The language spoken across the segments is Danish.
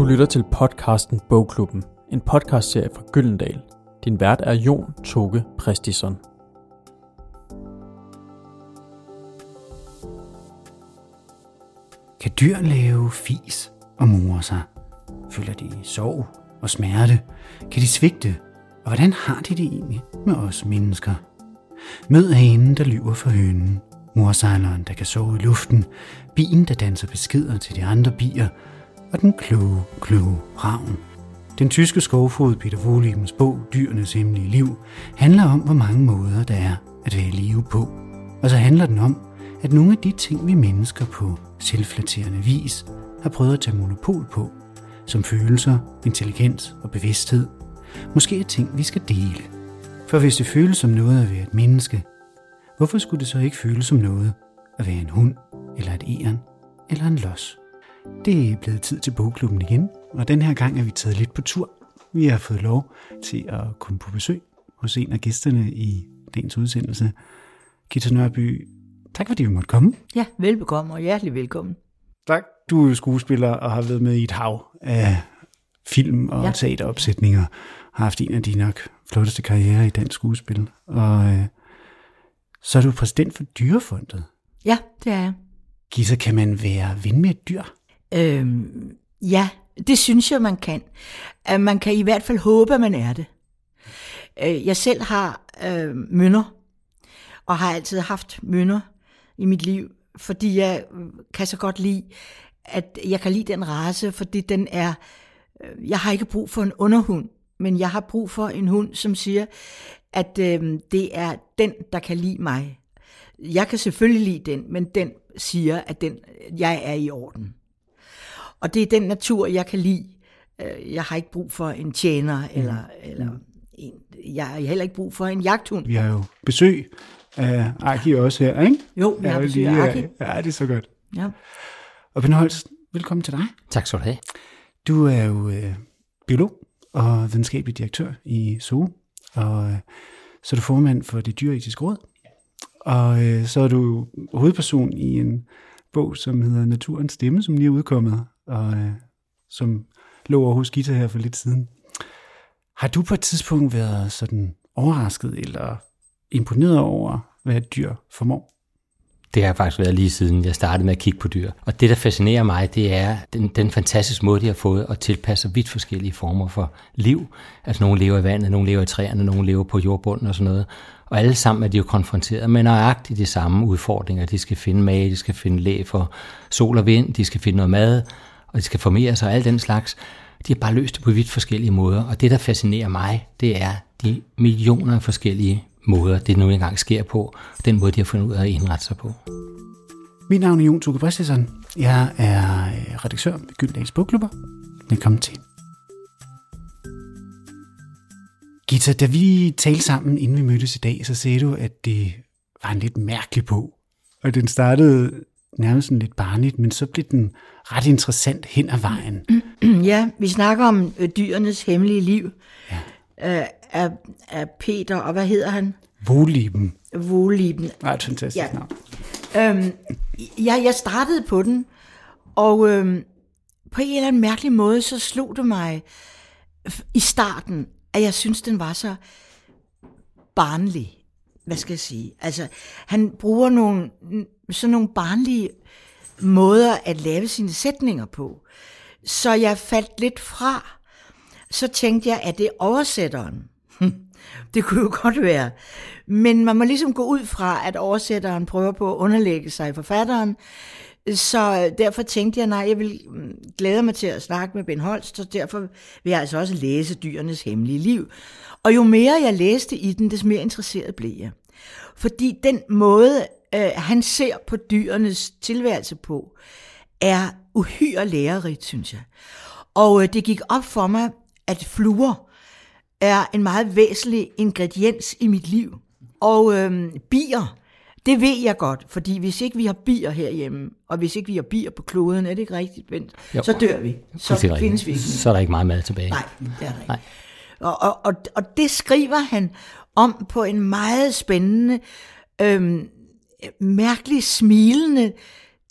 Du lytter til podcasten Bogklubben, en podcastserie fra Gyldendal. Din vært er Jon Toge Præstison. Kan dyr lave fis og mure sig? Føler de sorg og smerte? Kan de svigte? Og hvordan har de det egentlig med os mennesker? Mød hanen, der lyver for hønen. Morsejleren, der kan sove i luften. Bien, der danser beskeder til de andre bier. Og den kloge, kloge ravn. Den tyske skovfod Peter Wohlebens bog Dyrenes Hemmelige Liv handler om, hvor mange måder der er at være i live på. Og så handler den om, at nogle af de ting, vi mennesker på selvflatterende vis har prøvet at tage monopol på, som følelser, intelligens og bevidsthed, måske er ting, vi skal dele. For hvis det føles som noget at være et menneske, hvorfor skulle det så ikke føles som noget at være en hund, eller et æren, eller en los? Det er blevet tid til bogklubben igen, og den her gang er vi taget lidt på tur. Vi har fået lov til at komme på besøg hos en af gæsterne i dagens udsendelse. Gita Nørby, tak fordi vi måtte komme. Ja, velbekomme og hjertelig velkommen. Tak. Du er jo skuespiller og har været med i et hav af film og ja. Teateropsætninger. Har haft en af de nok flotteste karrierer i dansk skuespil. Og øh, så er du præsident for Dyrefondet. Ja, det er jeg. Gita, kan man være ven med et dyr? Øhm, ja, det synes jeg, man kan. At man kan i hvert fald håbe, at man er det. Øh, Jeg selv har øh, mønner, og har altid haft mønner i mit liv, fordi jeg øh, kan så godt lide, at jeg kan lide den race, fordi den er, øh, jeg har ikke brug for en underhund, men jeg har brug for en hund, som siger, at øh, det er den, der kan lide mig. Jeg kan selvfølgelig lide den, men den siger, at den, jeg er i orden. Og det er den natur, jeg kan lide. Øh, Jeg har ikke brug for en tjener, eller, eller en, jeg har heller ikke brug for en jagthund. Vi har jo besøg af Aki også her, ikke? Jo, vi har besøg af Aki. Ja, det er så godt. Ja. Og Ben Holst, velkommen til dig. Tak skal du have. Du er jo øh, biolog og videnskabelig direktør i SOE, og øh, så er du formand for det dyretiske råd. Og øh, så er du hovedperson i en bog, som hedder Naturens Stemme, som lige er udkommet, og øh, som lå over hos Gita her for lidt siden. Har du på et tidspunkt været sådan overrasket eller imponeret over, hvad et dyr formår? Det har faktisk været lige siden jeg startede med at kigge på dyr. Og det, der fascinerer mig, det er den, den fantastiske måde, de har fået at tilpasse vidt forskellige former for liv. Altså nogle lever i vandet, nogle lever i træerne, nogle lever på jordbunden og sådan noget. Og alle sammen er de jo konfronteret med nøjagtigt de samme udfordringer. De skal finde mad, de skal finde læ for sol og vind, de skal finde noget mad, og de skal formere sig og alt den slags. De har bare løst det på vidt forskellige måder. Og det, der fascinerer mig, det er de millioner af forskellige måder, det nu engang sker på. Den måde, de har fundet ud af at indrette sig på. Mit navn er Jon Tuke Præstison. Jeg er øh, redaktør ved Gyldendals Bogklubber. Velkommen til. Gita, da vi talte sammen, inden vi mødtes i dag, så sagde du, at det var en lidt mærkelig bog. Og den startede nærmest sådan lidt barnligt, men så blev den ret interessant hen ad vejen. ja, vi snakker om øh, dyrenes hemmelige liv. Ja. Øh, af, af Peter, og hvad hedder han? Wohleben. Wohleben. var et fantastisk Ja. ja. navn. Øhm, jeg, jeg startede på den, og øhm, på en eller anden mærkelig måde, så slog det mig i starten, at jeg synes, den var så barnlig. Hvad skal jeg sige? Altså, han bruger nogle, sådan nogle barnlige måder at lave sine sætninger på. Så jeg faldt lidt fra. Så tænkte jeg, at det er oversætteren. Hm, det kunne jo godt være. Men man må ligesom gå ud fra, at oversætteren prøver på at underlægge sig i forfatteren. Så derfor tænkte jeg, nej, jeg vil mm, glæde mig til at snakke med Ben Holst, og derfor vil jeg altså også læse dyrenes hemmelige liv. Og jo mere jeg læste i den, des mere interesseret blev jeg. Fordi den måde, øh, han ser på dyrenes tilværelse på, er uhyre lærerigt, synes jeg. Og øh, det gik op for mig, at fluer er en meget væsentlig ingrediens i mit liv. Og øhm, bier, det ved jeg godt, fordi hvis ikke vi har bier herhjemme, og hvis ikke vi har bier på kloden, er det ikke rigtigt, Bent? Jo. Så dør vi. Så findes vi ikke. Så er der ikke meget mad tilbage. Nej, det er der ikke. Nej. Og, og, og, og det skriver han om på en meget spændende, øhm, mærkelig smilende,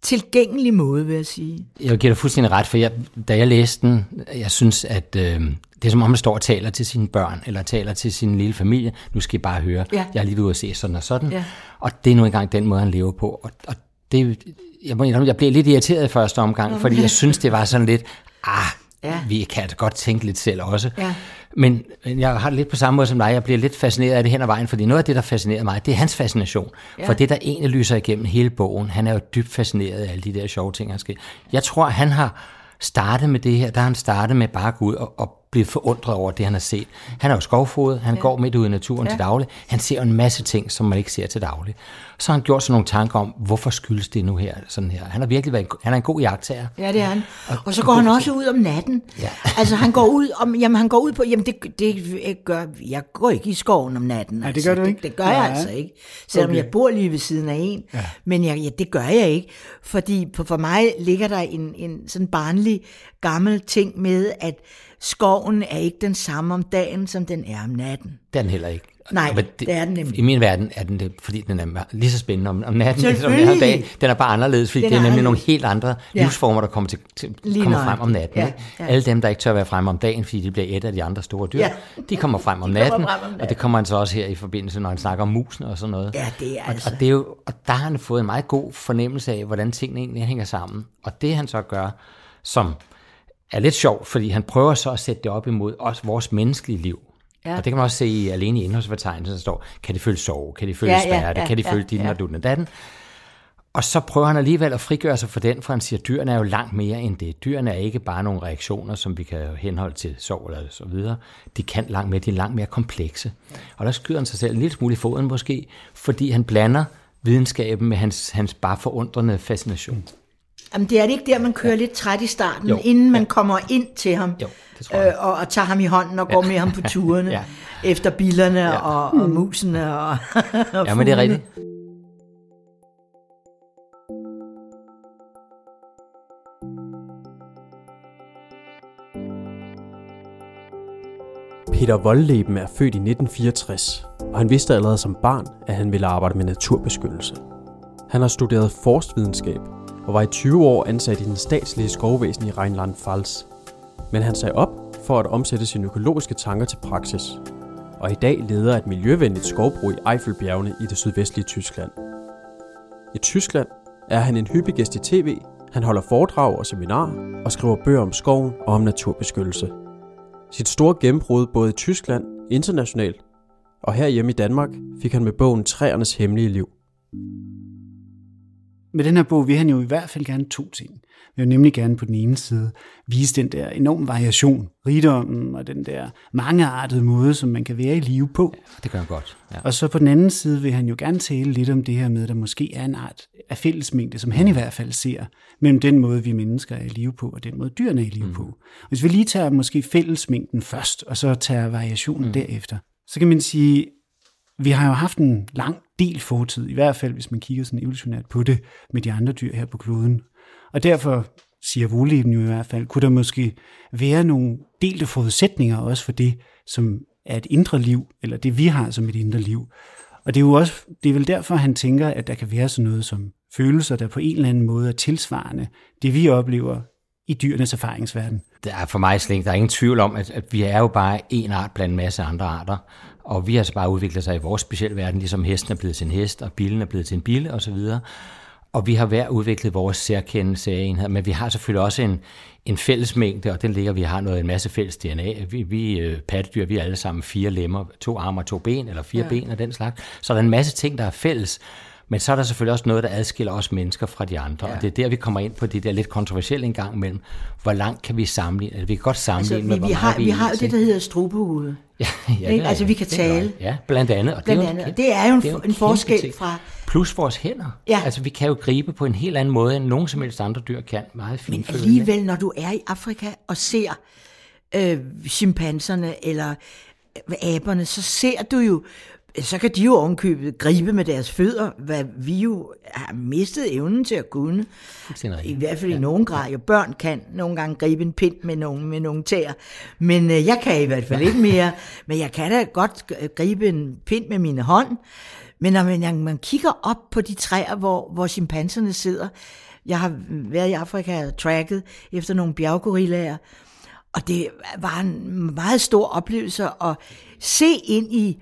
tilgængelig måde, vil jeg sige. Jeg giver dig fuldstændig ret, for jeg, da jeg læste den, jeg synes, at øh, det er som om, man står og taler til sine børn, eller taler til sin lille familie. Nu skal I bare høre, Ja. jeg er lige ved at se sådan og sådan. Ja. Og det er nu engang den måde, han lever på. Og, og det, jeg, indrømme, jeg blev lidt irriteret i første omgang, fordi jeg synes, det var sådan lidt, ah, Ja. vi kan altså godt tænke lidt selv også. Ja. Men, men jeg har det lidt på samme måde som dig. Jeg bliver lidt fascineret af det hen ad vejen, fordi noget af det, der fascinerer mig, det er hans fascination. Ja. For det, der egentlig lyser igennem hele bogen, han er jo dybt fascineret af alle de der sjove ting, han skal. Jeg tror, han har startet med det her, der han startet med bare at gå ud og, og blive forundret over det, han har set. Han er jo skovfodet, han ja. går midt ude i naturen ja. til daglig. Han ser en masse ting, som man ikke ser til daglig. Så har han gjort sig nogle tanker om, hvorfor skyldes det nu her, sådan her. Han har virkelig været en, han er en god jagttager. Ja, det er han. Og så går han også ud om natten. Ja. Altså, han går ud om, jamen, han går ud på, jamen, det, det gør, jeg går ikke i skoven om natten. det altså. gør du ikke? Det, det gør jeg Nej. altså ikke. Selvom Okay. jeg bor lige ved siden af en. Ja. Men jeg, ja, det gør jeg ikke. Fordi for, for mig ligger der en, en sådan barnlig, gammel ting med, at skoven er ikke den samme om dagen, som den er om natten. Det er den heller ikke. Nej, Men det er den nemlig. I min verden er den det, fordi den er lige så spændende om, om natten, som den er om dagen. Den er bare anderledes, fordi Den det er nemlig nogle anderledes. helt andre Ja. livsformer, der kommer, til, til, Lige kommer frem om natten. Ja, Ikke? ja. Alle dem, der ikke tør være fremme om dagen, fordi de bliver et af de andre store dyr, Ja. de kommer frem om De natten, frem om og det natten. kommer han så også her i forbindelse, når han snakker om musene og sådan noget. Ja, det er og, altså- og, det er jo, og der har han fået en meget god fornemmelse af, hvordan tingene egentlig hænger sammen. Og det han så gør, som er lidt sjovt, fordi han prøver så at sætte det op imod også vores menneskelige liv. Ja. Og det kan man også se i, alene i indholdsfortegnelsen, der står, kan det føle sorg, kan det føle Ja, ja, smerte, ja, kan det ja, føle dit ja. og og datten. Og så prøver han alligevel at frigøre sig for den, for han siger, at dyrene er jo langt mere end det. Dyrene er ikke bare nogle reaktioner, som vi kan henholde til sorg eller så videre. De kan langt mere, de er langt mere komplekse. Og der skyder han sig selv en lille smule i foden måske, fordi han blander videnskaben med hans, hans bare forundrende fascination. Jamen, det er det ikke der, man kører lidt træt i starten, Jo, inden man ja. kommer ind til ham, Jo, det tror jeg. øh, og, og tager ham i hånden og går med ham på turene, Ja. ja. efter billerne Ja. ja. og, og musene og, og Ja, men det er rigtigt. Peter Voldleben er født i 1964, og han vidste allerede som barn, at han ville arbejde med naturbeskyttelse. Han har studeret forstvidenskab og var i 20 år ansat i den statslige skovvæsen i Rheinland-Pfalz. Men han sagde op for at omsætte sine økologiske tanker til praksis, og i dag leder et miljøvenligt skovbrug i Eiffelbjergene i det sydvestlige Tyskland. I Tyskland er han en hyppig gæst i tv, han holder foredrag og seminarer og skriver bøger om skoven og om naturbeskyttelse. Sit store gennembrud både i Tyskland, internationalt og herhjemme i Danmark fik han med bogen Træernes Hemmelige Liv. Med den her bog vil han jo i hvert fald gerne to ting. Vi vil nemlig gerne på den ene side vise den der enorm variation, rigdommen og den der mangeartede måde, som man kan være i live på. Det gør han godt. Ja. Og så på den anden side vil han jo gerne tale lidt om det her med, at der måske er en art af fællesmængde, som han i hvert fald ser, mellem den måde, vi mennesker er i live på, og den måde, dyrene er i live mm. på. Hvis vi lige tager måske fællesmængden først, og så tager variationen mm. derefter, så kan man sige, vi har jo haft en lang del fortid, i hvert fald hvis man kigger sådan evolutionært på det, med de andre dyr her på kloden. Og derfor siger Voleben jo i hvert fald, kunne der måske være nogle delte forudsætninger også for det, som er et indre liv, eller det vi har som et indre liv. Og det er jo også, det er vel derfor, han tænker, at der kan være sådan noget som følelser, der på en eller anden måde er tilsvarende det, vi oplever i dyrenes erfaringsverden. Der er for mig slet ikke, der er ingen tvivl om, at, at vi er jo bare en art blandt en masse andre arter. Og vi har så bare udviklet sig i vores specielle verden, ligesom hesten er blevet til en hest, og bilen er blevet til en bil osv. Og vi har hver udviklet vores særkendelse af enhed, men vi har selvfølgelig også en, en fællesmængde, og den ligger, vi har noget, en masse fælles DNA. Vi, vi øh, pattedyr, vi er alle sammen fire lemmer, to arme og to ben, eller fire ja. ben og den slags. Så der er en masse ting, der er fælles. Men så er der selvfølgelig også noget, der adskiller os mennesker fra de andre. Ja. Og det er der, vi kommer ind på det der lidt kontroversielle en gang imellem. Hvor langt kan vi sammenligne? Altså, vi kan godt sammenligne Altså, med, vi, hvor vi, har, vi vi har jo det, der hedder strubehude. Ja, ja, Ikke? det er Altså, vi kan. Det er tale. rigtigt. Ja, blandt andet. Og Blandt det er jo andet. en, Og det er jo en- det en forskel ting. fra- Plus vores hænder. Ja. Altså, vi kan jo gribe på en helt anden måde, end nogen som helst andre dyr kan. Meget Men fint. alligevel, når du er i Afrika og ser øh, chimpanserne eller øh, aberne, så ser du jo, så kan de jo ovenkøbet gribe med deres fødder, hvad vi jo har mistet evnen til at kunne. I hvert fald i nogen grad. Jo børn kan nogle gange gribe en pind med nogle, med nogle tæer. Men øh, jeg kan i hvert fald ikke mere. Men jeg kan da godt gribe en pind med mine hånd. Men når man, man kigger op på de træer, hvor, hvor chimpanserne sidder, Jeg har været i Afrika og tracket efter nogle bjerggorillaer, og det var en meget stor oplevelse at se ind i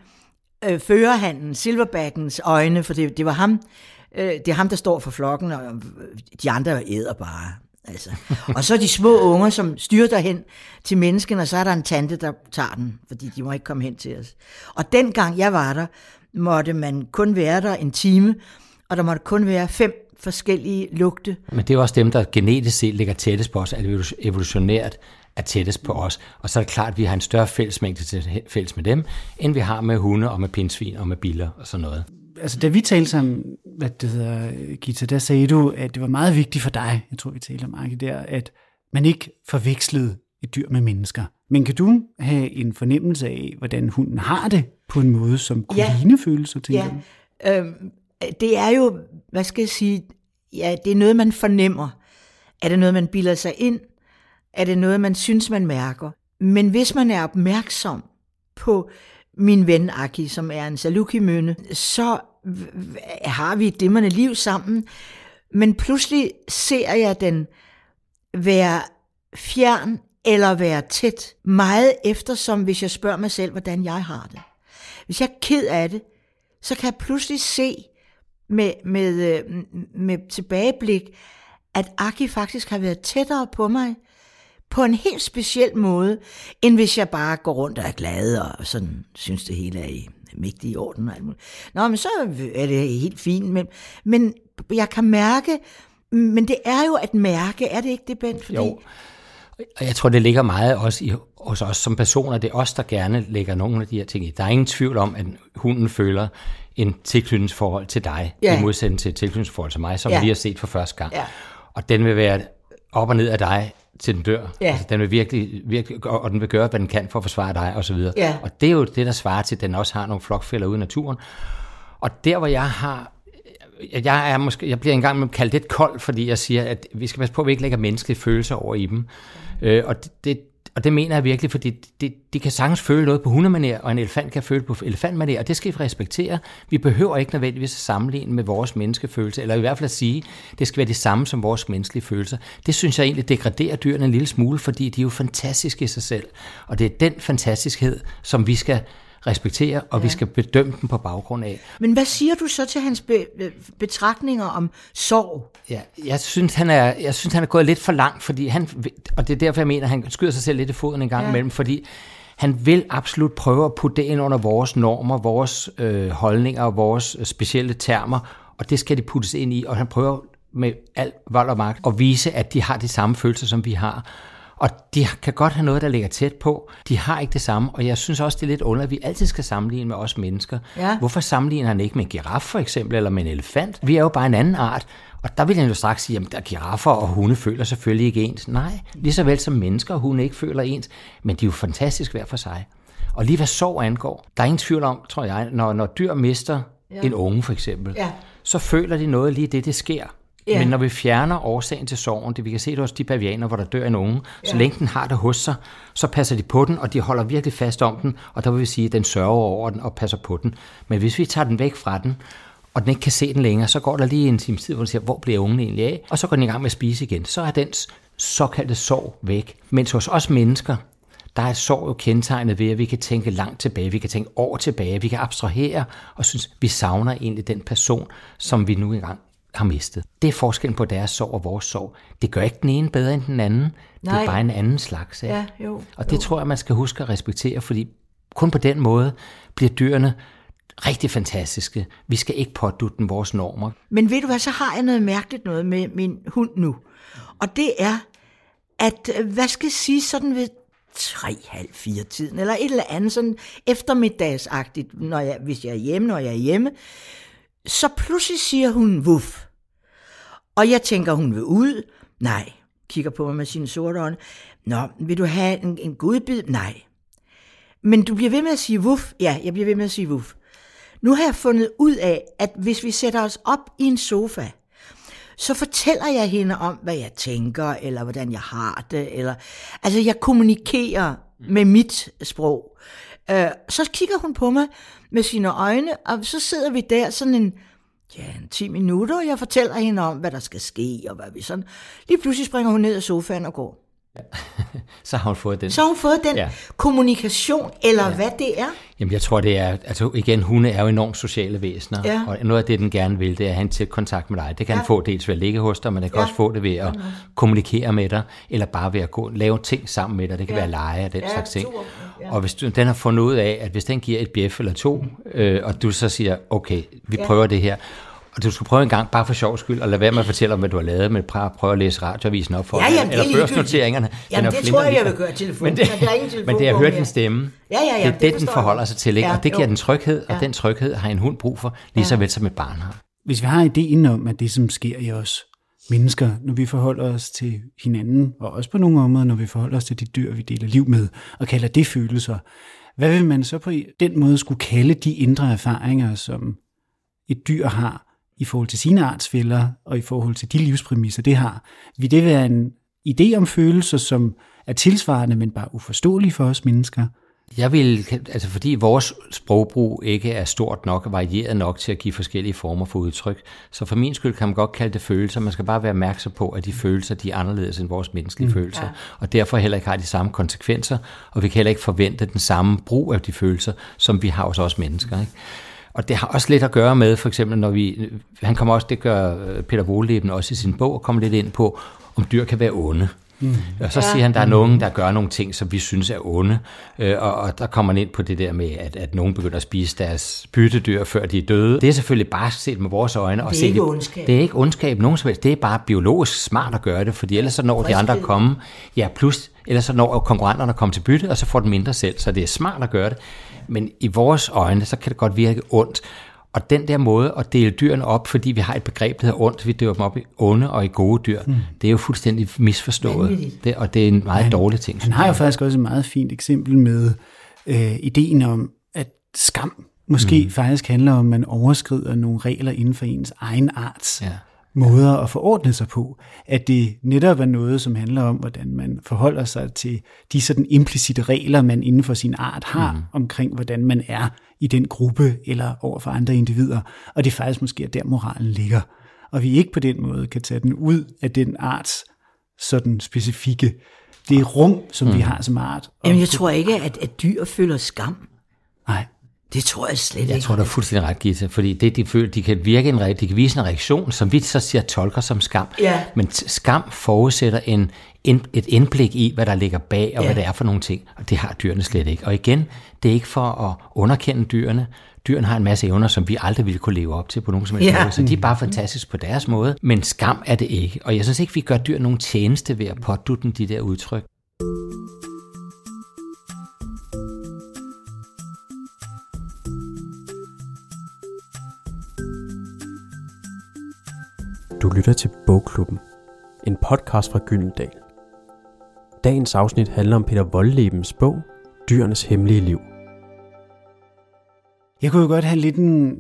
øh, førerhanden, Silverbackens øjne, for det, det var ham, øh, det er ham, der står for flokken, og øh, de andre æder bare. Altså. Og så de små unger, som styrter hen til mennesken, og så er der en tante, der tager den, fordi de må ikke komme hen til os. Og dengang jeg var der, måtte man kun være der en time, og der måtte kun være fem forskellige lugte. Men det er også dem, der genetisk set ligger tættest på os, altså evolutionært er tættest på os. Og så er det klart, at vi har en større fællesmængde til fælles med dem, end vi har med hunde og med pindsvin og med biler og sådan noget. Altså, da vi talte sammen, hvad det hedder, Gita, der sagde du, at det var meget vigtigt for dig, jeg tror, vi talte om Arke der, at man ikke forvekslede et dyr med mennesker. Men kan du have en fornemmelse af, hvordan hunden har det på en måde, som kunne ja. ligne følelser, til ja. Øhm, det er jo, hvad skal jeg sige, ja, det er noget, man fornemmer. Er det noget, man bilder sig ind? Er det noget, man synes, man mærker? Men hvis man er opmærksom på min ven Aki, som er en saluki så har vi et dimmerne liv sammen. Men pludselig ser jeg den være fjern eller være tæt. Meget eftersom, hvis jeg spørger mig selv, hvordan jeg har det. Hvis jeg er ked af det, så kan jeg pludselig se med, med, øh, med tilbageblik, at Aki faktisk har været tættere på mig, på en helt speciel måde, end hvis jeg bare går rundt og er glad og sådan synes det hele er i mægtig orden. Nå, men så er det helt fint, men, men jeg kan mærke, men det er jo at mærke, er det ikke det, Bent? Fordi... Jo, og jeg tror, det ligger meget også i, hos os som personer. Det er os, der gerne lægger nogle af de her ting i. Der er ingen tvivl om, at hunden føler en tilknytningsforhold til dig, ja. i modsætning til et tilknytningsforhold til mig, som ja. vi har set for første gang. Ja. Og den vil være op og ned af dig til den dør. Ja. Altså, den vil virkelig, virkelig, og den vil gøre, hvad den kan for at forsvare dig, og så videre. Ja. Og det er jo det, der svarer til, at den også har nogle flokfælder ude i naturen. Og der, hvor jeg har jeg, er måske, jeg bliver engang med kaldt lidt kold, fordi jeg siger, at vi skal passe på, at vi ikke lægger menneskelige følelser over i dem. Øh, og det, det, og det mener jeg virkelig, fordi de, de kan sagtens føle noget på hundemanér, og en elefant kan føle på elefantmanér, og det skal vi respektere. Vi behøver ikke nødvendigvis at sammenligne med vores menneskefølelse, eller i hvert fald at sige, at det skal være det samme som vores menneskelige følelser. Det synes jeg egentlig degraderer dyrene en lille smule, fordi de er jo fantastiske i sig selv. Og det er den fantastiskhed, som vi skal respektere, og ja. vi skal bedømme dem på baggrund af. Men hvad siger du så til hans be- betragtninger om sorg? Ja, jeg synes, han er, jeg synes, han er gået lidt for langt, fordi han, og det er derfor, jeg mener, han skyder sig selv lidt i foden en gang ja. imellem, fordi han vil absolut prøve at putte det ind under vores normer, vores øh, holdninger og vores specielle termer, og det skal de puttes ind i, og han prøver med al vold og magt at vise, at de har de samme følelser, som vi har. Og de kan godt have noget, der ligger tæt på. De har ikke det samme, og jeg synes også, det er lidt underligt, at vi altid skal sammenligne med os mennesker. Ja. Hvorfor sammenligner han ikke med en giraf for eksempel, eller med en elefant? Vi er jo bare en anden art. Og der vil jeg jo straks sige, at giraffer og hunde føler selvfølgelig ikke ens. Nej, lige så vel som mennesker og hunde ikke føler ens, men de er jo fantastisk hver for sig. Og lige hvad sorg angår, der er ingen tvivl om, tror jeg, når, når dyr mister ja. en unge for eksempel, ja. så føler de noget lige det, det sker. Ja. Men når vi fjerner årsagen til sorgen, det vi kan se det hos de pavianer, hvor der dør en unge, ja. så længe den har det hos sig, så passer de på den, og de holder virkelig fast om den, og der vil vi sige, at den sørger over den og passer på den. Men hvis vi tager den væk fra den, og den ikke kan se den længere, så går der lige en times tid, hvor den siger, hvor bliver ungen egentlig af? Og så går den i gang med at spise igen. Så er dens såkaldte sorg væk. Mens hos os mennesker, der er sorg jo kendetegnet ved, at vi kan tænke langt tilbage, vi kan tænke år tilbage, vi kan abstrahere og synes, vi savner egentlig den person, som vi nu engang har mistet. Det er forskellen på deres sorg og vores sorg. Det gør ikke den ene bedre end den anden. Nej. Det er bare en anden slags af. Ja, jo, og det jo. tror jeg, man skal huske at respektere, fordi kun på den måde bliver dyrene rigtig fantastiske. Vi skal ikke pådutte dem vores normer. Men ved du hvad, så har jeg noget mærkeligt noget med min hund nu. Og det er, at øh, hvad skal jeg sige sådan ved tre, halv, fire tiden, eller et eller andet sådan eftermiddagsagtigt, når jeg, hvis jeg er hjemme, når jeg er hjemme, så pludselig siger hun vuff. Og jeg tænker, hun vil ud. Nej. Kigger på mig med sine sorte øjne. Nå, vil du have en, en godbid? Nej. Men du bliver ved med at sige vuff. Ja, jeg bliver ved med at sige vuff. Nu har jeg fundet ud af, at hvis vi sætter os op i en sofa, så fortæller jeg hende om, hvad jeg tænker, eller hvordan jeg har det, eller altså jeg kommunikerer med mit sprog. Øh, så kigger hun på mig med sine øjne, og så sidder vi der sådan en ja, en 10 minutter, og jeg fortæller hende om, hvad der skal ske, og hvad vi sådan. Lige pludselig springer hun ned af sofaen og går. Så har hun fået den. Så har hun fået den Ja. ja. kommunikation, eller ja. hvad det er. Jamen, jeg tror, det er, altså igen, hunde er jo enormt sociale væsener, Ja. og noget af det, den gerne vil, det er at have en tæt kontakt med dig. Det kan ja. Ja. den få dels ved at ligge hos dig, men den kan Ja. også få det ved at kommunikere med dig, eller bare ved at gå, lave ting sammen med dig. Det kan ja. være lege og den Ja, slags ting. Ja. Og hvis du, den har fundet ud af, at hvis den giver et bjef eller to, øh, og du så siger, okay, vi prøver det her, og du skulle prøve en gang, bare for sjov skyld, og lade være med at fortælle om, hvad du har lavet, men prøv, prøv at læse radioavisen op for Ja, jamen, er eller børsnoteringerne. Jamen, Den er det tror jeg, jeg vil gøre telefonen, men det, men der er ingen telefon men det er at på høre mere. din stemme. Ja, ja, ja, det er det det, den forholder jeg. sig til, ikke? Ja, og det giver jo. den tryghed, og Ja. den tryghed har en hund brug for, lige så vel som et barn har. Hvis vi har ideen om, at det, som sker i os mennesker, når vi forholder os til hinanden, og også på nogle områder, når vi forholder os til de dyr, vi deler liv med, og kalder det følelser, hvad vil man så på den måde skulle kalde de indre erfaringer, som et dyr har i forhold til sine artsfælder, og i forhold til de livspræmisser, det har? Vil det være en idé om følelser, som er tilsvarende, men bare uforståelige for os mennesker? Jeg vil, altså fordi vores sprogbrug ikke er stort nok og varieret nok til at give forskellige former for udtryk, så for min skyld kan man godt kalde det følelser. Man skal bare være opmærksom på, at de følelser, de er anderledes end vores menneskelige mm. følelser, ja. og derfor heller ikke har de samme konsekvenser, og vi kan heller ikke forvente den samme brug af de følelser, som vi har hos os mennesker. Ikke? Og det har også lidt at gøre med, for eksempel når vi, han kommer også, det gør øh, Peter Wohleben også i sin bog, og kommer lidt ind på, om dyr kan være onde. Mm. Og så ja. siger han, at der er nogen, der gør nogle ting, som vi synes er onde. Øh, og, og der kommer han ind på det der med, at, at nogen begynder at spise deres byttedyr, før de er døde. Det er selvfølgelig bare set med vores øjne. og Det er set ikke i- ondskab. Det er ikke ondskab nogen som helst. Det er bare biologisk smart at gøre det, fordi ellers så når de andre at komme. Ja, plus ellers så når konkurrenterne at komme til bytte, og så får den mindre selv. Så det er smart at gøre det. Men i vores øjne, så kan det godt virke ondt. Og den der måde at dele dyrene op, fordi vi har et begreb, der hedder ondt, vi deler dem op i onde og i gode dyr, mm. det er jo fuldstændig misforstået. Vanvittigt. Det, og det er en meget dårlig ting. Han har jo faktisk også et meget fint eksempel med øh, ideen om, at skam måske mm. faktisk handler om, at man overskrider nogle regler inden for ens egen arts Ja. Måder at forordne sig på. At det netop er noget, som handler om, hvordan man forholder sig til de sådan implicite regler, man inden for sin art har mm. omkring, hvordan man er i den gruppe eller over for andre individer. Og det er faktisk måske er der, moralen ligger. Og vi ikke på den måde kan tage den ud af den arts sådan specifikke, det rum, som mm. vi har som art. Jamen, jeg tror ikke, at, at dyr føler skam. nej, Det tror jeg slet Jeg ikke. tror, du er fuldstændig ret, Gita, fordi det, de føler, de kan virke en, de kan vise en reaktion, som vi så siger tolker som skam. Ja. Men skam forudsætter en, en, et indblik i, hvad der ligger bag, og. Ja. hvad det er for nogle ting, og det har dyrene slet ikke. Og igen, det er ikke for at underkende dyrene. Dyrene har en masse evner, som vi aldrig ville kunne leve op til på nogen som helst Ja. måde, så de er bare fantastiske på deres måde, men skam er det ikke. Og jeg synes ikke, vi gør dyr nogen tjeneste ved at pådutte dem de der udtryk. Lytter til Bogklubben, en podcast fra Gyldendal. Dagens afsnit handler om Peter Voldlebens bog, Dyrenes Hemmelige Liv. Jeg kunne jo godt have lidt en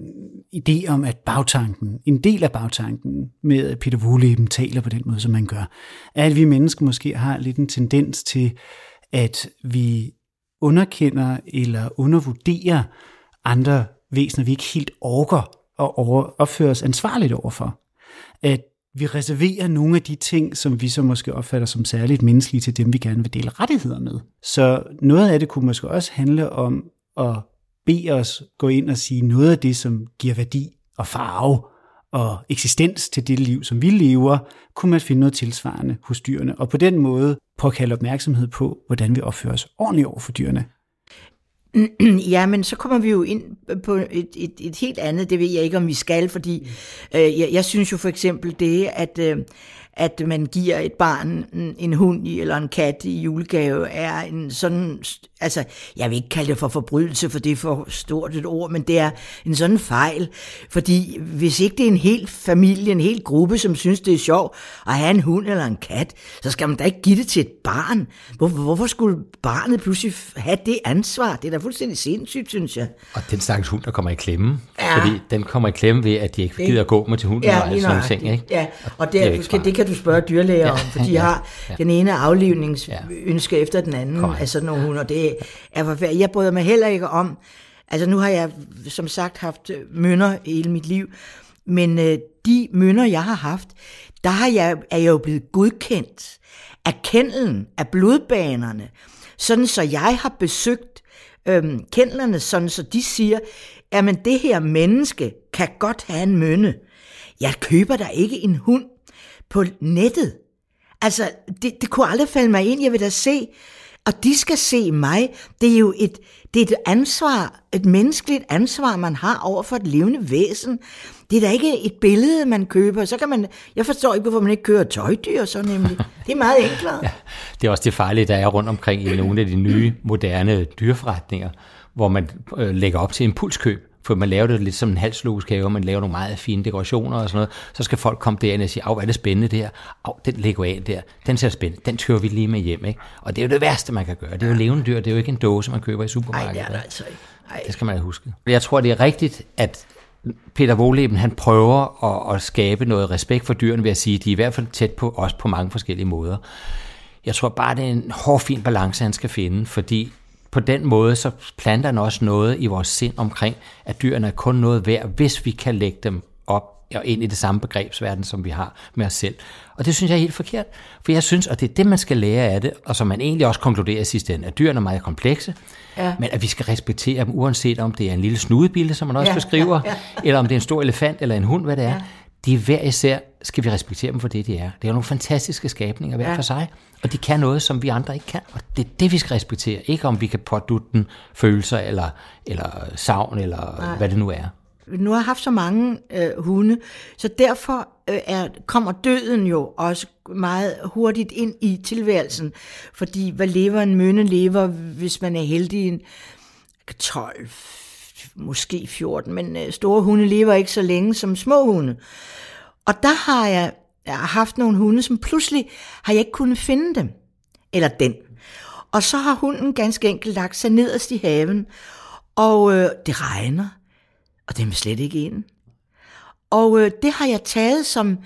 idé om, at bagtanken, en del af bagtanken med, at Peter Wohleben taler på den måde, som man gør, er, at vi mennesker måske har lidt en tendens til, at vi underkender eller undervurderer andre væsener, vi ikke helt orker at opføre os ansvarligt overfor. At vi reserverer nogle af de ting, som vi så måske opfatter som særligt menneskelige, til dem, vi gerne vil dele rettigheder med. Så noget af det kunne måske også handle om at bede os gå ind og sige noget af det, som giver værdi og farve og eksistens til det liv, som vi lever, kunne man finde noget tilsvarende hos dyrene, og på den måde påkalde opmærksomhed på, hvordan vi opfører os ordentligt over for dyrene. Ja, men så kommer vi jo ind på et, et, et helt andet, det ved jeg ikke, om vi skal, fordi øh, jeg, jeg synes jo for eksempel det, at, øh, at man giver et barn en, hund eller en kat i julegave, er en sådan, altså jeg vil ikke kalde det for forbrydelse, for det er for stort et ord, men det er en sådan fejl, fordi hvis ikke det er en hel familie, en hel gruppe, som synes, det er sjovt at have en hund eller en kat, så skal man da ikke give det til et barn. Hvor, hvorfor skulle barnet pludselig have det ansvar? Det er da fuldstændig sindssygt, synes jeg. Og den slags hund, der kommer i klemme, Ja. fordi den kommer i klemme ved, at de ikke gider at gå med til hunden og Ja, alle lige sådan nogle nøjagtigt. ting. Ikke? Ja, og det er det, ikke det, kan, kan du spørge dyrlæger om, for de ja, har ja. den ene aflivningsønske efter den anden Korrekt. af sådan nogle hunde, og det er forfærdeligt. Jeg bryder mig heller ikke om, altså nu har jeg som sagt haft mønner hele mit liv, Men øh, de mønner, jeg har haft, der har jeg, er jeg jo blevet godkendt af kendelen, af blodbanerne, sådan så jeg har besøgt øhm, kendlerne, sådan så de siger, jamen det her menneske kan godt have en mønne. Jeg køber da ikke en hund på nettet. Altså, det, det kunne aldrig falde mig ind. Jeg vil da se, og de skal se mig. Det er jo et, det er et ansvar, et menneskeligt ansvar, man har over for et levende væsen. Det er da ikke et billede, man køber. Så kan man, jeg forstår ikke, hvorfor man ikke kører tøjdyr så nemlig. Det er meget enklere. ja, det er også det farlige, der er rundt omkring i nogle af de nye, moderne dyreforretninger, hvor man øh, lægger op til impulskøb for man laver det lidt som en halslugskave, og man laver nogle meget fine dekorationer og sådan noget, så skal folk komme derind og sige, af, er det spændende det her? Af, den Leguan der, den ser spændende, den kører vi lige med hjem, ikke? Og det er jo det værste, man kan gøre. Det er jo levende dyr, det er jo ikke en dåse, man køber i supermarkedet. Nej, det er det altså ikke. Ej. Det skal man huske. Jeg tror, det er rigtigt, at Peter Wohleben, han prøver at, at skabe noget respekt for dyrene ved at sige, at de er i hvert fald tæt på os på mange forskellige måder. Jeg tror bare, det er en hård, fin balance, han skal finde, fordi på den måde, så planter han også noget i vores sind omkring, at dyrene er kun noget værd, hvis vi kan lægge dem op og ind i det samme begrebsverden, som vi har med os selv. Og det synes jeg er helt forkert, for jeg synes, og det er det, man skal lære af det, og som man egentlig også konkluderer i sidste ende, at dyrene er meget komplekse, ja. men at vi skal respektere dem, uanset om det er en lille snudebille, som man også ja, beskriver, ja, ja. eller om det er en stor elefant eller en hund, hvad det er. Ja. De er hver især, skal vi respektere dem for det, de er. Det er jo nogle fantastiske skabninger hver ja. for sig, og de kan noget, som vi andre ikke kan. Og det er det, vi skal respektere. Ikke om vi kan pådutte den følelser, eller, eller savn, eller Nej. hvad det nu er. Nu har jeg haft så mange øh, hunde, så derfor øh, er, kommer døden jo også meget hurtigt ind i tilværelsen. Fordi hvad lever en mønne lever, hvis man er heldig, en 12, måske 14, men øh, store hunde lever ikke så længe som små hunde. Og der har jeg, jeg har haft nogle hunde, som pludselig har jeg ikke kunnet finde dem. Eller den. Og så har hunden ganske enkelt lagt sig nederst i haven, og øh, det regner, og det er slet ikke ind. Og øh, det har jeg taget som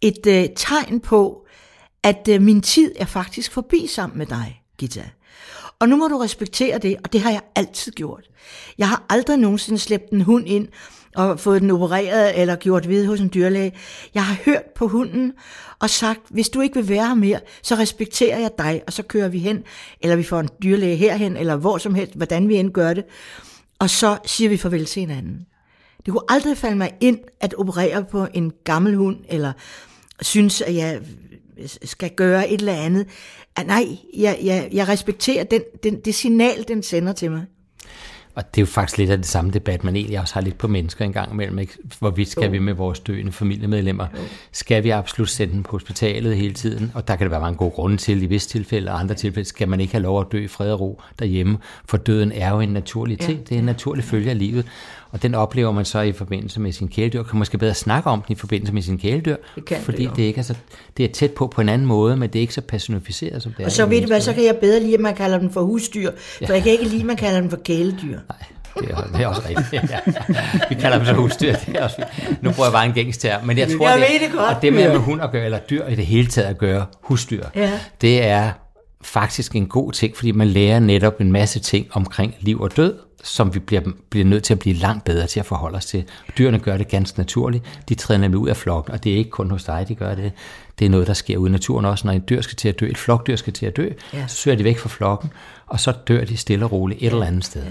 et øh, tegn på, at øh, min tid er faktisk forbi sammen med dig, Gita. Og nu må du respektere det, og det har jeg altid gjort. Jeg har aldrig nogensinde slæbt en hund ind og fået den opereret eller gjort ved hos en dyrlæge. Jeg har hørt på hunden og sagt, hvis du ikke vil være her mere, så respekterer jeg dig, og så kører vi hen, eller vi får en dyrlæge herhen, eller hvor som helst, hvordan vi end gør det. Og så siger vi farvel til hinanden. Det kunne aldrig falde mig ind at operere på en gammel hund, eller synes, at jeg skal gøre et eller andet. Ah, nej, jeg, jeg, jeg respekterer den, den, det signal, den sender til mig. Og det er jo faktisk lidt af det samme debat, man egentlig også har lidt på mennesker en gang imellem. Ikke? Hvorvidt skal jo. vi med vores døende familiemedlemmer? Jo. Skal vi absolut sende dem på hospitalet hele tiden? Og der kan det være mange gode grunde til i visse tilfælde, og andre tilfælde skal man ikke have lov at dø i fred og ro derhjemme. For døden er jo en naturlig ting. Ja. Det er en naturlig følge af livet. Og den oplever man så i forbindelse med sin kæledyr. Kan måske bedre snakke om den i forbindelse med sin kæledyr. Det kan fordi det, det, ikke er så, det er tæt på på en anden måde, men det er ikke så personificeret som det er. Og så ved du hvad, så kan jeg bedre lide, at man kalder den for husdyr. For ja. jeg kan ikke lide, at man kalder den for kæledyr. Nej. Det er, det er også rigtigt. Ja. Vi kalder dem så husdyr. Det er også Nu bruger jeg bare en gængsterm. Men jeg tror, jeg det, det godt. Og det med, med hund at gøre, eller dyr i det hele taget at gøre, husdyr, ja. det er faktisk en god ting, fordi man lærer netop en masse ting omkring liv og død, som vi bliver, bliver nødt til at blive langt bedre til at forholde os til. Dyrene gør det ganske naturligt. De træder nemlig ud af flokken, og det er ikke kun hos dig, de gør det. Det er noget, der sker ude i naturen også. Når en dyr skal til at dø, et flokdyr skal til at dø, ja. så søger de væk fra flokken, og så dør de stille og roligt et eller andet sted. Ja.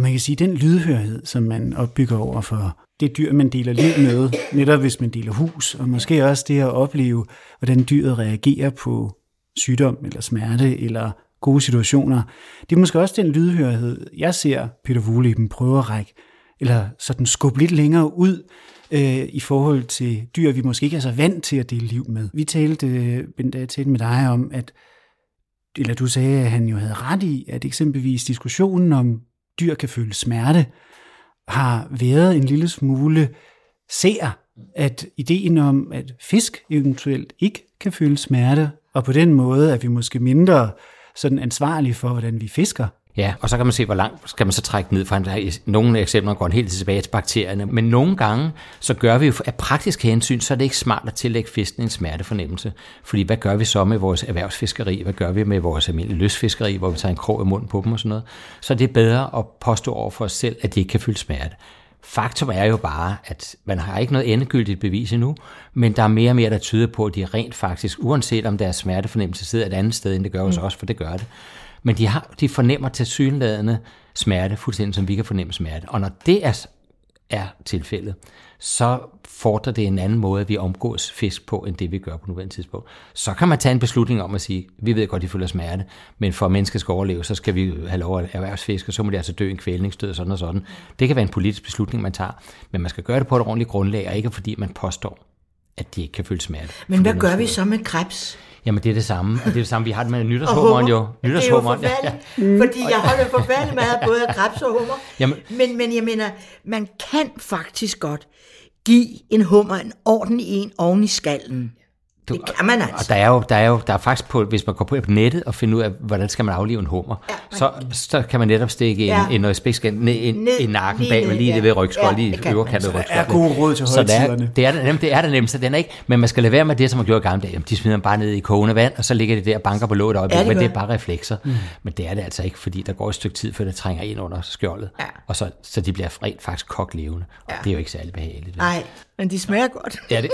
Og man kan sige, at den lydhørhed, som man opbygger over for det dyr, man deler liv med, netop hvis man deler hus, og måske også det at opleve, hvordan dyret reagerer på sygdom eller smerte eller gode situationer. Det er måske også den lydhørhed, jeg ser Peter Wohleben prøve at række, eller sådan skubbe lidt længere ud øh, i forhold til dyr, vi måske ikke er så vant til at dele liv med. Vi talte, øh, Bent, jeg talte med dig om, at eller du sagde, at han jo havde ret i, at eksempelvis diskussionen om dyr kan føle smerte, har været en lille smule ser, at ideen om, at fisk eventuelt ikke kan føle smerte, og på den måde er vi måske mindre sådan ansvarlige for, hvordan vi fisker. Ja, og så kan man se, hvor langt skal man så trække ned fra. Nogle eksempler går helt tilbage til bakterierne, men nogle gange, så gør vi jo af praktisk hensyn, så er det ikke smart at tillægge fisken en smertefornemmelse. Fordi hvad gør vi så med vores erhvervsfiskeri? Hvad gør vi med vores almindelige løsfiskeri, hvor vi tager en krog i munden på dem og sådan noget? Så det er bedre at påstå over for os selv, at de ikke kan føle smerte. Faktum er jo bare, at man har ikke noget endegyldigt bevis endnu, men der er mere og mere, der tyder på, at de rent faktisk, uanset om deres smertefornemmelse sidder et andet sted, end det gør hos mm. os, for det gør det, men de, har, de fornemmer til synlædende smerte, fuldstændig som vi kan fornemme smerte. Og når det er, er tilfældet, så fordrer det en anden måde, at vi omgås fisk på, end det vi gør på nuværende tidspunkt. Så kan man tage en beslutning om at sige, vi ved godt, de føler smerte, men for at mennesker skal overleve, så skal vi have lov at erhvervsfiske, og så må de altså dø en kvælningsdød, sådan og sådan. Det kan være en politisk beslutning, man tager, men man skal gøre det på et ordentligt grundlag, og ikke fordi man påstår, at de ikke kan føle smerte. Men hvad gør vi så med krebs? Jamen, det er det samme. Og det er det samme, vi har det med nytårshummeren jo. Nytårshummeren. Det er jo forfærdeligt, ja. fordi jeg holder at have både krebs og hummer. Jamen. Men, men jeg mener, man kan faktisk godt give en hummer en ordentlig en oven i skallen. Du, det kan man altså. Og der er jo, der er jo der er faktisk på, hvis man går på nettet og finder ud af, hvordan skal man aflive en hummer, ja, så, så kan man netop stikke ja. en, en, en spidskæld ned, ind, i nakken bag, lige, lige ja. det ved rygskål, ja, lige øverkantet rygskål. Det er gode råd til så der, det er, det, det er det nemmeste, den er ikke, men man skal lade være med det, som man gjorde i gamle dage. De smider bare ned i kogende vand, og så ligger det der og banker på låget op, ja, det men det er bare reflekser. Mm. Men det er det altså ikke, fordi der går et stykke tid, før det trænger ind under skjoldet, ja. og så, så de bliver rent faktisk kogt levende, og ja. det er jo ikke særlig behageligt. Nej, men de smager godt. Ja, det.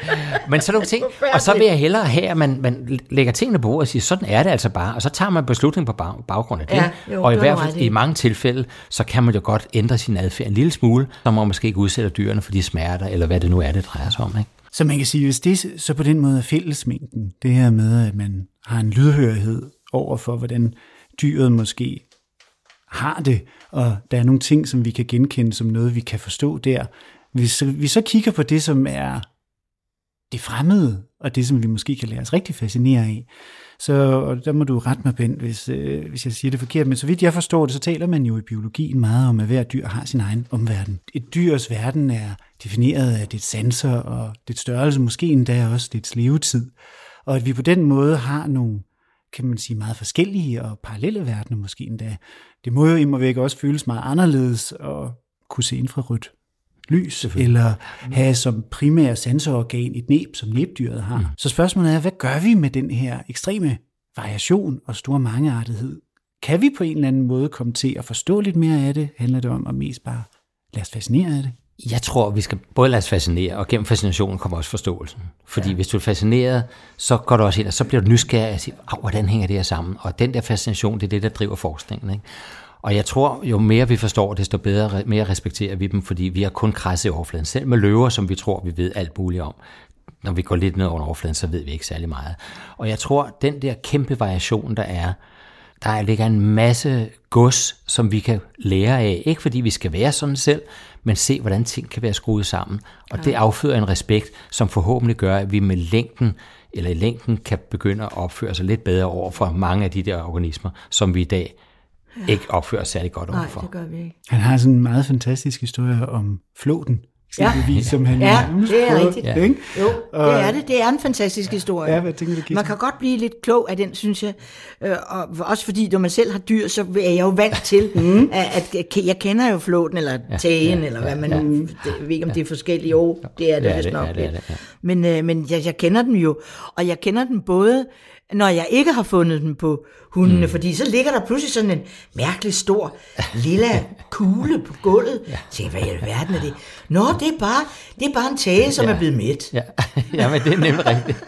men så nogle ting. Og så vil jeg hellere have, at man, man lægger tingene på bordet og siger, sådan er det altså bare. Og så tager man beslutning på bag, baggrund af det. Ja, jo, og i hvert fald i mange tilfælde, så kan man jo godt ændre sin adfærd en lille smule. Så man måske ikke udsætte dyrene for de smerter, eller hvad det nu er, det drejer sig om. Ikke? Så man kan sige, hvis det så på den måde er fællesmængden, det her med, at man har en lydhørighed over for, hvordan dyret måske har det, og der er nogle ting, som vi kan genkende som noget, vi kan forstå der, hvis vi så kigger på det, som er det fremmede, og det, som vi måske kan lade os rigtig fascinere af, så og der må du rette mig, Bent, hvis, øh, hvis jeg siger det forkert, men så vidt jeg forstår det, så taler man jo i biologien meget om, at hver dyr har sin egen omverden. Et dyrs verden er defineret af dit sanser og dit størrelse, måske endda også dit levetid. Og at vi på den måde har nogle, kan man sige, meget forskellige og parallelle verdener måske endda. Det må jo imod væk også føles meget anderledes at kunne se infrarødt lys, eller have som primær sensororgan et næb, som næbdyret har. Mm. Så spørgsmålet er, hvad gør vi med den her ekstreme variation og store mangeartighed? Kan vi på en eller anden måde komme til at forstå lidt mere af det? Handler det om at mest bare lade os fascinere af det? Jeg tror, vi skal både lade os fascinere, og gennem fascinationen kommer også forståelsen. Fordi ja. hvis du er fascineret, så går du også ind, og så bliver du nysgerrig og siger, hvordan hænger det her sammen? Og den der fascination, det er det, der driver forskningen. Ikke? Og jeg tror, jo mere vi forstår, desto bedre, mere respekterer vi dem, fordi vi har kun krasset i overfladen. Selv med løver, som vi tror, vi ved alt muligt om. Når vi går lidt ned under overfladen, så ved vi ikke særlig meget. Og jeg tror, den der kæmpe variation, der er, der ligger en masse gods, som vi kan lære af. Ikke fordi vi skal være sådan selv, men se, hvordan ting kan være skruet sammen. Og ja. det afføder en respekt, som forhåbentlig gør, at vi med længden eller i længden kan begynde at opføre sig lidt bedre over for mange af de der organismer, som vi i dag ja. ikke opfører særlig godt overfor. Nej, det gør vi ikke. Han har sådan en meget fantastisk historie om flåten, Ja. som han ja, det er rigtigt. Ja. Ikke? Jo, det er det. Det er en fantastisk historie. Ja, hvad tænker du, man kan godt blive lidt klog af den, synes jeg. Øh, og også fordi, når man selv har dyr, så er jeg jo vant til, mm. at, at jeg kender jo flåten, eller tagen, ja, eller hvad man ja. nu, jeg ved ikke, om det er forskellige ord. Det er det, ja, vist nok. Ja, det er det, ja. Men, øh, men jeg, jeg kender dem jo, og jeg kender dem både når jeg ikke har fundet dem på hundene, mm. fordi så ligger der pludselig sådan en mærkelig stor lilla kugle på gulvet. Ja. Så hvad i alverden er det? Nå, det er bare, det er bare en tage, som ja. er blevet midt. Ja. ja, men det er nemlig rigtigt.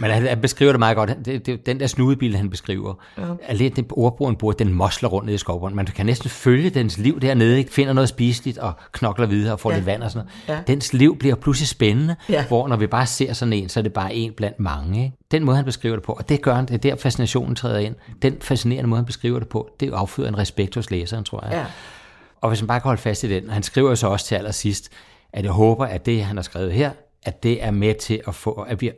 men han, han beskriver det meget godt. Det, det, den der snudebil, han beskriver, ja. er lidt det ordbrugen bruger, den mosler rundt nede i skovbunden. Man kan næsten følge dens liv dernede, ikke? finder noget spiseligt og knokler videre og får ja. lidt vand og sådan noget. Ja. Dens liv bliver pludselig spændende, ja. hvor når vi bare ser sådan en, så er det bare en blandt mange. Ikke? Den måde, han beskriver det på, og det gør han, det er der fascinationen træder ind. Den fascinerende måde, han beskriver det på, det afføder en respekt hos læseren, tror jeg. Ja. Og hvis man bare kan holde fast i den, han skriver så også til allersidst, at jeg håber, at det, han har skrevet her, at det er med til at få, at vi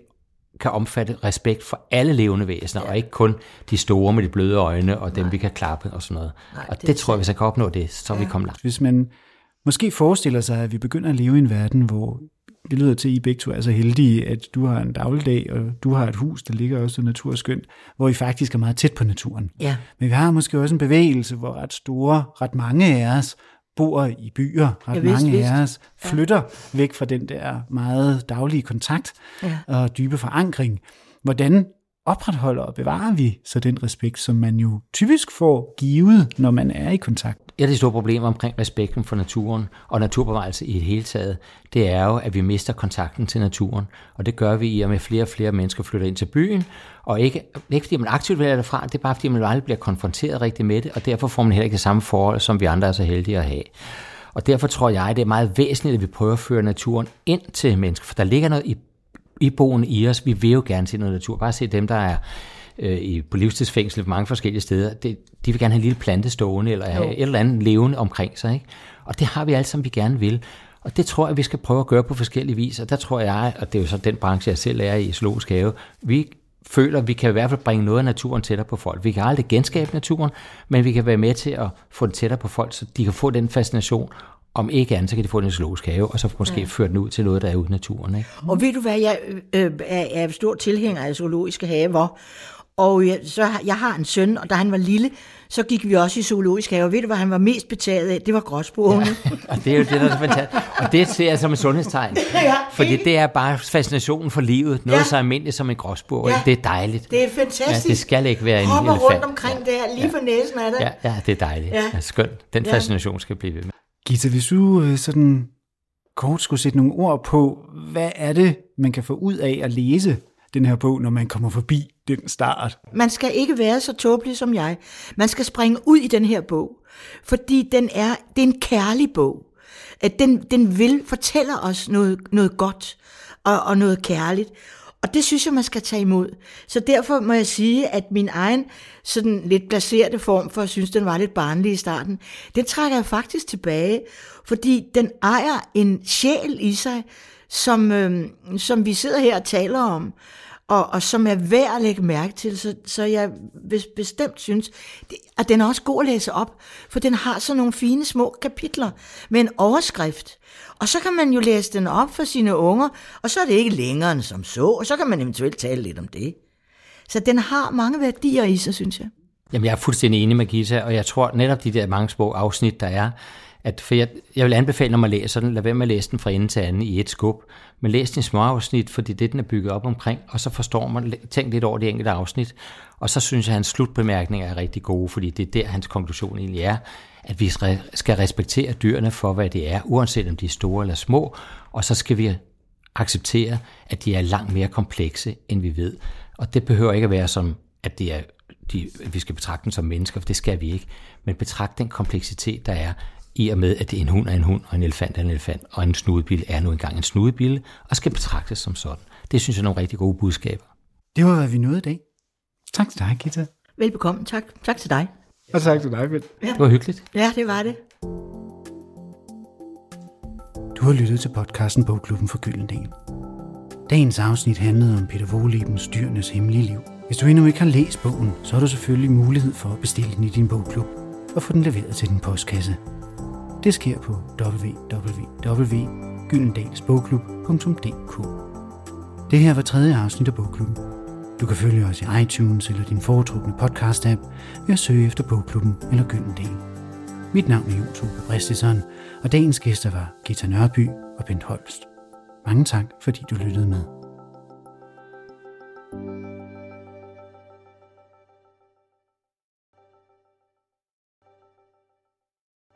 kan omfatte respekt for alle levende væsener, ja. og ikke kun de store med de bløde øjne, og dem Nej. vi kan klappe og sådan noget. Nej, og det, det tror jeg, hvis jeg kan opnå det, så ja. vi kommer langt. Hvis man måske forestiller sig, at vi begynder at leve i en verden, hvor det lyder til, at I begge to er så heldige, at du har en dagligdag, og du har et hus, der ligger også naturskønt, hvor I faktisk er meget tæt på naturen. Ja. Men vi har måske også en bevægelse, hvor ret store, ret mange af os bor i byer, ret ja, vist, mange af os flytter ja. væk fra den der meget daglige kontakt ja. og dybe forankring. Hvordan opretholder og bevarer vi så den respekt, som man jo typisk får givet, når man er i kontakt? Et af de store problemer omkring respekten for naturen og naturbevarelse i det hele taget, det er jo, at vi mister kontakten til naturen. Og det gør vi i og med flere og flere mennesker flytter ind til byen. Og ikke, ikke fordi man aktivt vælger det fra, det er bare fordi man aldrig bliver konfronteret rigtig med det, og derfor får man heller ikke det samme forhold, som vi andre er så heldige at have. Og derfor tror jeg, det er meget væsentligt, at vi prøver at føre naturen ind til mennesker, for der ligger noget i, i boen i os. Vi vil jo gerne se noget natur. Bare se dem, der er øh, i, på livstidsfængsel mange forskellige steder. Det, de vil gerne have en lille plante stående, eller have et eller andet levende omkring sig. Ikke? Og det har vi alle sammen, vi gerne vil. Og det tror jeg, vi skal prøve at gøre på forskellige vis. Og der tror jeg, og det er jo så den branche, jeg selv er i, zoologisk have, vi føler, at vi kan i hvert fald bringe noget af naturen tættere på folk. Vi kan aldrig genskabe naturen, men vi kan være med til at få det tættere på folk, så de kan få den fascination, om ikke andet, så kan de få den zoologisk have, og så måske ja. føre den ud til noget, der er ude i naturen. Ikke? Og ved du hvad, jeg øh, er, er stor tilhænger af zoologiske haver, og jeg, så, jeg har en søn, og da han var lille, så gik vi også i zoologisk have, og ved du, hvad han var mest betaget af? Det var gråsbrugene. Ja, og det er jo det, der er fantastisk. Og det ser jeg som et sundhedstegn. ja, fordi det er bare fascinationen for livet. Noget ja. så almindeligt som en gråsbrug. Ja. Det er dejligt. Det er fantastisk. Ja, det skal ikke være en Hopper elefant. rundt omkring ja. der, lige ja. for næsen af det. Ja, ja, det er dejligt. Ja. Ja, skønt. Den fascination skal blive ved med. Gita, hvis du øh, sådan kort skulle sætte nogle ord på, hvad er det, man kan få ud af at læse den her bog, når man kommer forbi den start? Man skal ikke være så tåbelig som jeg. Man skal springe ud i den her bog, fordi den er, det er en kærlig bog. At den, den vil fortælle os noget, noget godt og, og noget kærligt. Og det synes jeg, man skal tage imod. Så derfor må jeg sige, at min egen sådan lidt placerede form for at synes, den var lidt barnlig i starten, den trækker jeg faktisk tilbage, fordi den ejer en sjæl i sig, som, øh, som vi sidder her og taler om, og, og som er værd at lægge mærke til. Så, så jeg bestemt synes, at den er også god at læse op, for den har sådan nogle fine små kapitler med en overskrift. Og så kan man jo læse den op for sine unger, og så er det ikke længere end som så, og så kan man eventuelt tale lidt om det. Så den har mange værdier i sig, synes jeg. Jamen, jeg er fuldstændig enig med Gita, og jeg tror netop de der mange små afsnit, der er, at for jeg, jeg vil anbefale, når man læser den, lad være med at læse den fra ende til anden i et skub, men læs den i små afsnit, fordi det den er bygget op omkring, og så forstår man, tænk lidt over de enkelte afsnit, og så synes jeg, at hans slutbemærkninger er rigtig gode, fordi det er der, hans konklusion egentlig er, at vi skal respektere dyrene for, hvad det er, uanset om de er store eller små, og så skal vi acceptere, at de er langt mere komplekse, end vi ved. Og det behøver ikke at være som, at, det er, de, vi skal betragte dem som mennesker, for det skal vi ikke. Men betragte den kompleksitet, der er i og med, at det er en hund er en hund, og en elefant er en elefant, og en snudebille er nu engang en snudebille, og skal betragtes som sådan. Det synes jeg er nogle rigtig gode budskaber. Det var, hvad vi nåede i dag. Tak til dig, Gita. Velbekomme. Tak. Tak til dig. Og tak til dig, Bill. Ja. Det var hyggeligt. Ja, det var det. Du har lyttet til podcasten Bogklubben for Gyldendal. Dagens afsnit handlede om Peter Voglebens Dyrenes Hemmelige Liv. Hvis du endnu ikke har læst bogen, så har du selvfølgelig mulighed for at bestille den i din bogklub og få den leveret til din postkasse. Det sker på www.gyldendalsbogklub.dk Det her var tredje afsnit af Bogklubben. Du kan følge os i iTunes eller din foretrukne podcast-app ved at søge efter Bogklubben eller Gyldendal. Mit navn er Jon Tove Bristison, og dagens gæster var Gita Nørby og Bent Holst. Mange tak, fordi du lyttede med.